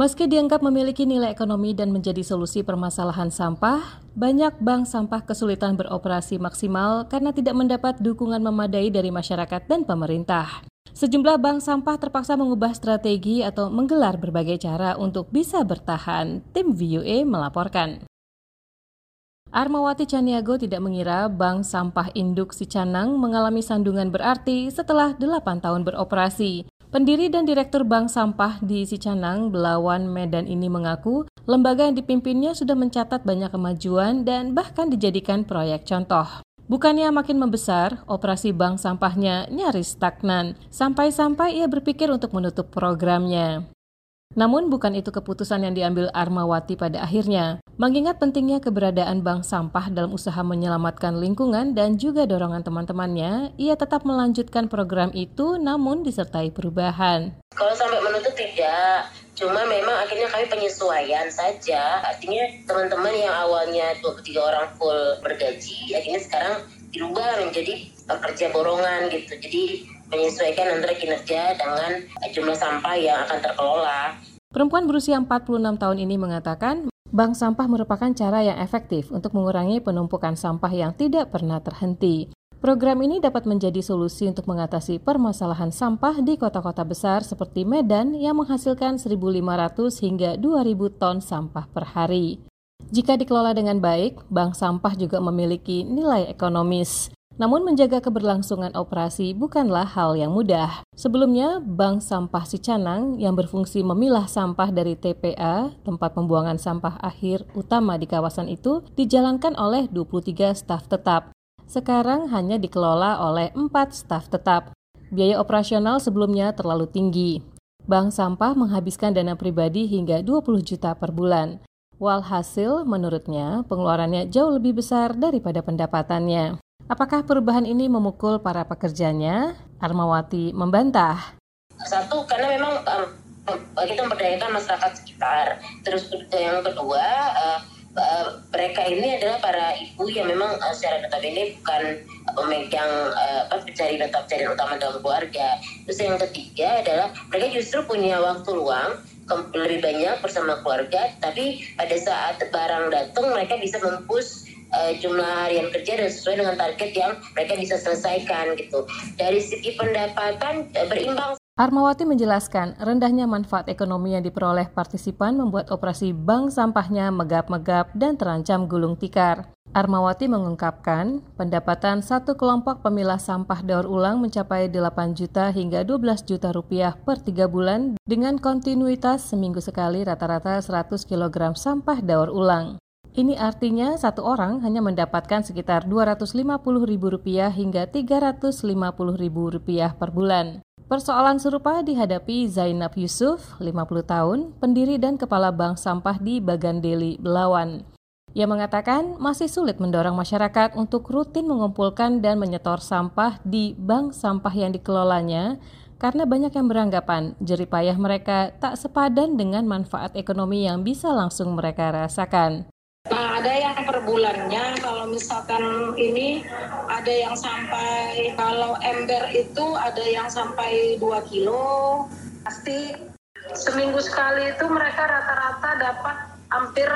Meski dianggap memiliki nilai ekonomi dan menjadi solusi permasalahan sampah, banyak bank sampah kesulitan beroperasi maksimal karena tidak mendapat dukungan memadai dari masyarakat dan pemerintah. Sejumlah bank sampah terpaksa mengubah strategi atau menggelar berbagai cara untuk bisa bertahan, tim VUE melaporkan. Armawati Caniago tidak mengira bank sampah induk si Canang mengalami sandungan berarti setelah 8 tahun beroperasi. Pendiri dan Direktur Bank Sampah di Sicanang, Belawan, Medan ini mengaku lembaga yang dipimpinnya sudah mencatat banyak kemajuan dan bahkan dijadikan proyek contoh. Bukannya makin membesar, operasi bank sampahnya nyaris stagnan, sampai-sampai ia berpikir untuk menutup programnya. Namun bukan itu keputusan yang diambil Armawati pada akhirnya. Mengingat pentingnya keberadaan bank sampah dalam usaha menyelamatkan lingkungan dan juga dorongan teman-temannya, ia tetap melanjutkan program itu namun disertai perubahan. Kalau sampai menutup tidak, cuma memang akhirnya kami penyesuaian saja. Artinya teman-teman yang awalnya 23 orang full bergaji, akhirnya sekarang dirubah menjadi pekerja borongan gitu. Jadi menyesuaikan antara kinerja dengan jumlah sampah yang akan terkelola. Perempuan berusia 46 tahun ini mengatakan, bank sampah merupakan cara yang efektif untuk mengurangi penumpukan sampah yang tidak pernah terhenti. Program ini dapat menjadi solusi untuk mengatasi permasalahan sampah di kota-kota besar seperti Medan yang menghasilkan 1.500 hingga 2.000 ton sampah per hari. Jika dikelola dengan baik, bank sampah juga memiliki nilai ekonomis. Namun menjaga keberlangsungan operasi bukanlah hal yang mudah. Sebelumnya, Bank Sampah Sicanang yang berfungsi memilah sampah dari TPA, tempat pembuangan sampah akhir utama di kawasan itu, dijalankan oleh 23 staf tetap. Sekarang hanya dikelola oleh 4 staf tetap. Biaya operasional sebelumnya terlalu tinggi. Bank sampah menghabiskan dana pribadi hingga 20 juta per bulan. Walhasil, menurutnya, pengeluarannya jauh lebih besar daripada pendapatannya. Apakah perubahan ini memukul para pekerjanya? Armawati membantah. Satu, karena memang um, kita memberdayakan masyarakat sekitar. Terus yang kedua, uh, uh, mereka ini adalah para ibu yang memang uh, secara notabene bukan pemegang uh, pencari mata pencarian utama dalam keluarga. Terus yang ketiga adalah mereka justru punya waktu luang lebih banyak bersama keluarga, tapi pada saat barang datang mereka bisa mempush uh, jumlah harian kerja dan sesuai dengan target yang mereka bisa selesaikan gitu. Dari segi pendapatan uh, berimbang. Armawati menjelaskan, rendahnya manfaat ekonomi yang diperoleh partisipan membuat operasi bank sampahnya megap-megap dan terancam gulung tikar. Armawati mengungkapkan, pendapatan satu kelompok pemilah sampah daur ulang mencapai 8 juta hingga 12 juta rupiah per tiga bulan dengan kontinuitas seminggu sekali rata-rata 100 kg sampah daur ulang. Ini artinya satu orang hanya mendapatkan sekitar Rp250.000 hingga Rp350.000 per bulan. Persoalan serupa dihadapi Zainab Yusuf, 50 tahun, pendiri dan kepala bank sampah di Bagandeli, Belawan. Ia mengatakan masih sulit mendorong masyarakat untuk rutin mengumpulkan dan menyetor sampah di bank sampah yang dikelolanya karena banyak yang beranggapan jeripayah mereka tak sepadan dengan manfaat ekonomi yang bisa langsung mereka rasakan. Nah, ada yang per bulannya, kalau misalkan ini ada yang sampai, kalau ember itu ada yang sampai 2 kilo, pasti seminggu sekali itu mereka rata-rata dapat hampir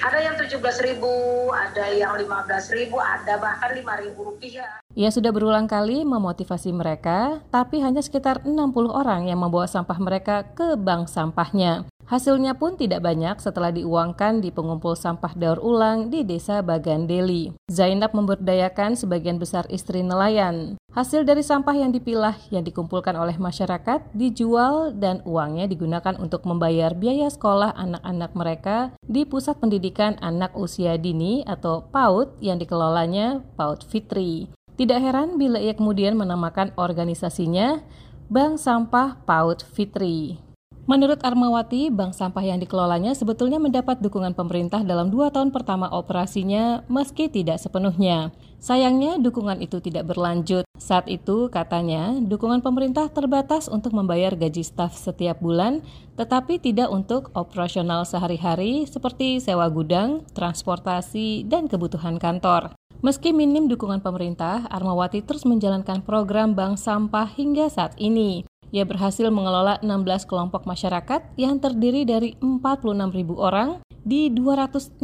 ada yang 17 ribu, ada yang 15 ribu, ada bahkan 5 ribu rupiah. Ia sudah berulang kali memotivasi mereka, tapi hanya sekitar 60 orang yang membawa sampah mereka ke bank sampahnya. Hasilnya pun tidak banyak setelah diuangkan di pengumpul sampah daur ulang di desa Bagandeli. Zainab memberdayakan sebagian besar istri nelayan. Hasil dari sampah yang dipilah yang dikumpulkan oleh masyarakat dijual dan uangnya digunakan untuk membayar biaya sekolah anak-anak mereka di Pusat Pendidikan Anak Usia Dini atau PAUD yang dikelolanya PAUD Fitri. Tidak heran bila ia kemudian menamakan organisasinya Bank Sampah PAUD Fitri. Menurut Armawati, bank sampah yang dikelolanya sebetulnya mendapat dukungan pemerintah dalam dua tahun pertama operasinya meski tidak sepenuhnya. Sayangnya dukungan itu tidak berlanjut. Saat itu, katanya, dukungan pemerintah terbatas untuk membayar gaji staf setiap bulan, tetapi tidak untuk operasional sehari-hari seperti sewa gudang, transportasi, dan kebutuhan kantor. Meski minim dukungan pemerintah, Armawati terus menjalankan program bank sampah hingga saat ini. ia berhasil mengelola 16 kelompok masyarakat yang terdiri dari 46.000 orang di 268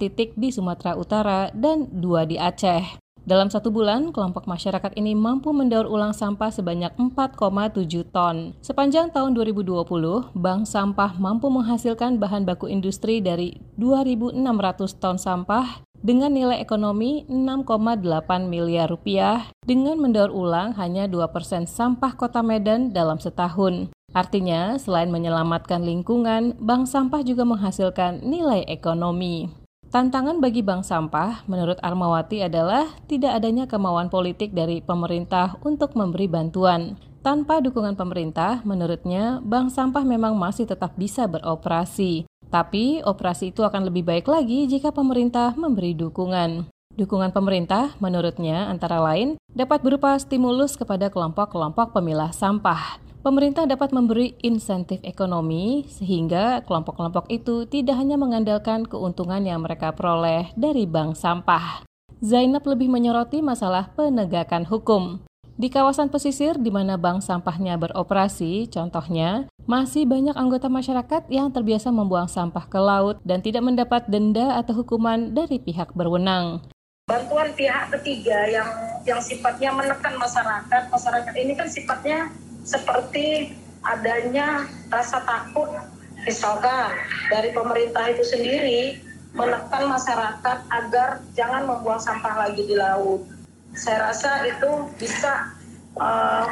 titik di Sumatera Utara dan dua di Aceh. Dalam satu bulan, kelompok masyarakat ini mampu mendaur ulang sampah sebanyak 4,7 ton. Sepanjang tahun 2020, Bank Sampah mampu menghasilkan bahan baku industri dari 2.600 ton sampah dengan nilai ekonomi 6,8 miliar rupiah dengan mendaur ulang hanya 2 persen sampah kota Medan dalam setahun. Artinya, selain menyelamatkan lingkungan, bank sampah juga menghasilkan nilai ekonomi. Tantangan bagi bank sampah, menurut Armawati, adalah tidak adanya kemauan politik dari pemerintah untuk memberi bantuan. Tanpa dukungan pemerintah, menurutnya, bank sampah memang masih tetap bisa beroperasi. Tapi operasi itu akan lebih baik lagi jika pemerintah memberi dukungan. Dukungan pemerintah, menurutnya, antara lain dapat berupa stimulus kepada kelompok-kelompok pemilah sampah. Pemerintah dapat memberi insentif ekonomi sehingga kelompok-kelompok itu tidak hanya mengandalkan keuntungan yang mereka peroleh dari bank sampah. Zainab lebih menyoroti masalah penegakan hukum. Di kawasan pesisir di mana bank sampahnya beroperasi, contohnya, masih banyak anggota masyarakat yang terbiasa membuang sampah ke laut dan tidak mendapat denda atau hukuman dari pihak berwenang. Bantuan pihak ketiga yang yang sifatnya menekan masyarakat, masyarakat ini kan sifatnya seperti adanya rasa takut, misalkan dari pemerintah itu sendiri menekan masyarakat agar jangan membuang sampah lagi di laut saya rasa itu bisa uh,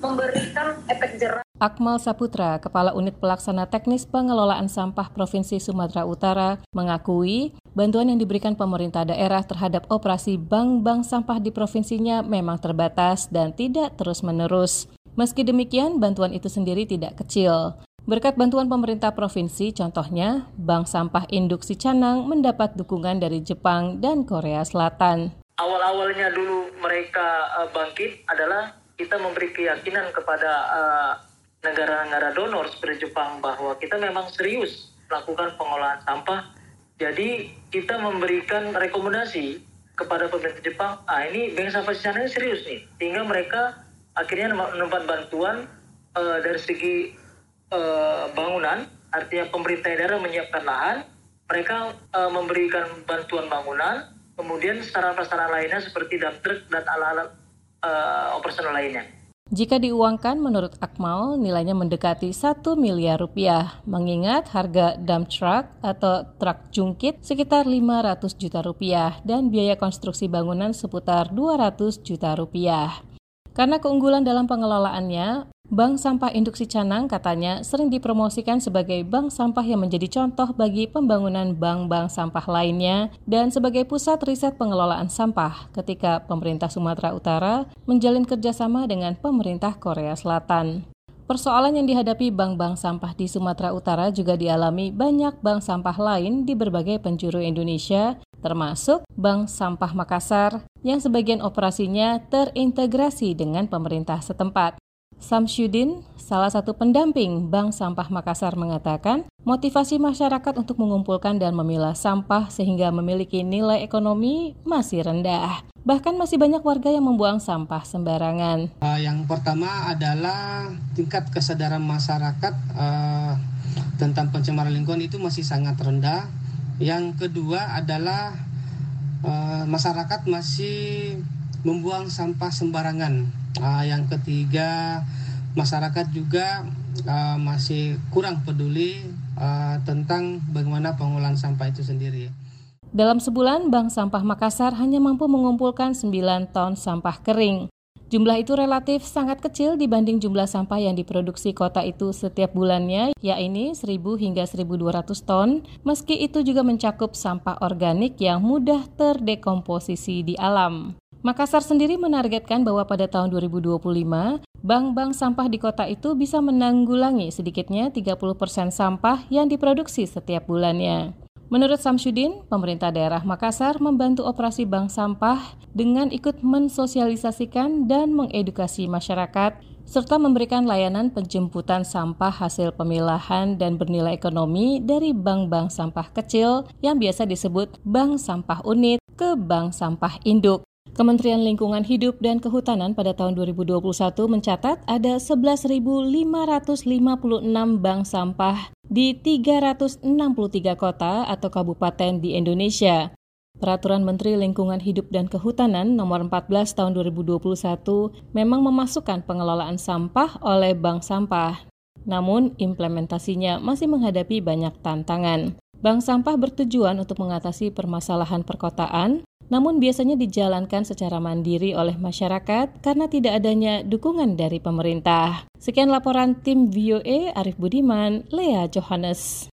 memberikan efek jerah. Akmal Saputra, Kepala Unit Pelaksana Teknis Pengelolaan Sampah Provinsi Sumatera Utara, mengakui bantuan yang diberikan pemerintah daerah terhadap operasi bank-bank sampah di provinsinya memang terbatas dan tidak terus-menerus. Meski demikian, bantuan itu sendiri tidak kecil. Berkat bantuan pemerintah provinsi, contohnya, Bank Sampah Induksi Canang mendapat dukungan dari Jepang dan Korea Selatan awal-awalnya dulu mereka uh, bangkit adalah kita memberi keyakinan kepada uh, negara-negara donor seperti Jepang bahwa kita memang serius melakukan pengolahan sampah. Jadi kita memberikan rekomendasi kepada pemerintah Jepang, ah ini bank sampah sana serius nih, sehingga mereka akhirnya menempat bantuan uh, dari segi uh, bangunan, artinya pemerintah daerah menyiapkan lahan, mereka uh, memberikan bantuan bangunan, kemudian sarana-sarana lainnya seperti dump truck dan alat-alat uh, operasional lainnya. Jika diuangkan, menurut Akmal, nilainya mendekati 1 miliar rupiah, mengingat harga dump truck atau truk jungkit sekitar 500 juta rupiah dan biaya konstruksi bangunan seputar 200 juta rupiah. Karena keunggulan dalam pengelolaannya, Bank Sampah Induksi Canang katanya sering dipromosikan sebagai bank sampah yang menjadi contoh bagi pembangunan bank-bank sampah lainnya dan sebagai pusat riset pengelolaan sampah ketika pemerintah Sumatera Utara menjalin kerjasama dengan pemerintah Korea Selatan. Persoalan yang dihadapi bank-bank sampah di Sumatera Utara juga dialami banyak bank sampah lain di berbagai penjuru Indonesia, termasuk Bank Sampah Makassar yang sebagian operasinya terintegrasi dengan pemerintah setempat. Samsudin, salah satu pendamping Bank Sampah Makassar mengatakan, motivasi masyarakat untuk mengumpulkan dan memilah sampah sehingga memiliki nilai ekonomi masih rendah. Bahkan masih banyak warga yang membuang sampah sembarangan. Uh, yang pertama adalah tingkat kesadaran masyarakat uh, tentang pencemaran lingkungan itu masih sangat rendah. Yang kedua adalah uh, masyarakat masih membuang sampah sembarangan uh, yang ketiga masyarakat juga uh, masih kurang peduli uh, tentang bagaimana pengolahan sampah itu sendiri. Dalam sebulan, Bank Sampah Makassar hanya mampu mengumpulkan 9 ton sampah kering. Jumlah itu relatif sangat kecil dibanding jumlah sampah yang diproduksi kota itu setiap bulannya, yakni 1.000 hingga 1.200 ton, meski itu juga mencakup sampah organik yang mudah terdekomposisi di alam. Makassar sendiri menargetkan bahwa pada tahun 2025, bank-bank sampah di kota itu bisa menanggulangi sedikitnya 30% sampah yang diproduksi setiap bulannya. Menurut Samsudin, pemerintah daerah Makassar membantu operasi bank sampah dengan ikut mensosialisasikan dan mengedukasi masyarakat serta memberikan layanan penjemputan sampah hasil pemilahan dan bernilai ekonomi dari bank-bank sampah kecil yang biasa disebut bank sampah unit ke bank sampah induk. Kementerian Lingkungan Hidup dan Kehutanan pada tahun 2021 mencatat ada 11.556 bank sampah di 363 kota atau kabupaten di Indonesia. Peraturan Menteri Lingkungan Hidup dan Kehutanan nomor 14 tahun 2021 memang memasukkan pengelolaan sampah oleh bank sampah. Namun, implementasinya masih menghadapi banyak tantangan. Bank sampah bertujuan untuk mengatasi permasalahan perkotaan, namun biasanya dijalankan secara mandiri oleh masyarakat karena tidak adanya dukungan dari pemerintah. Sekian laporan tim VOA Arif Budiman, Lea Johannes.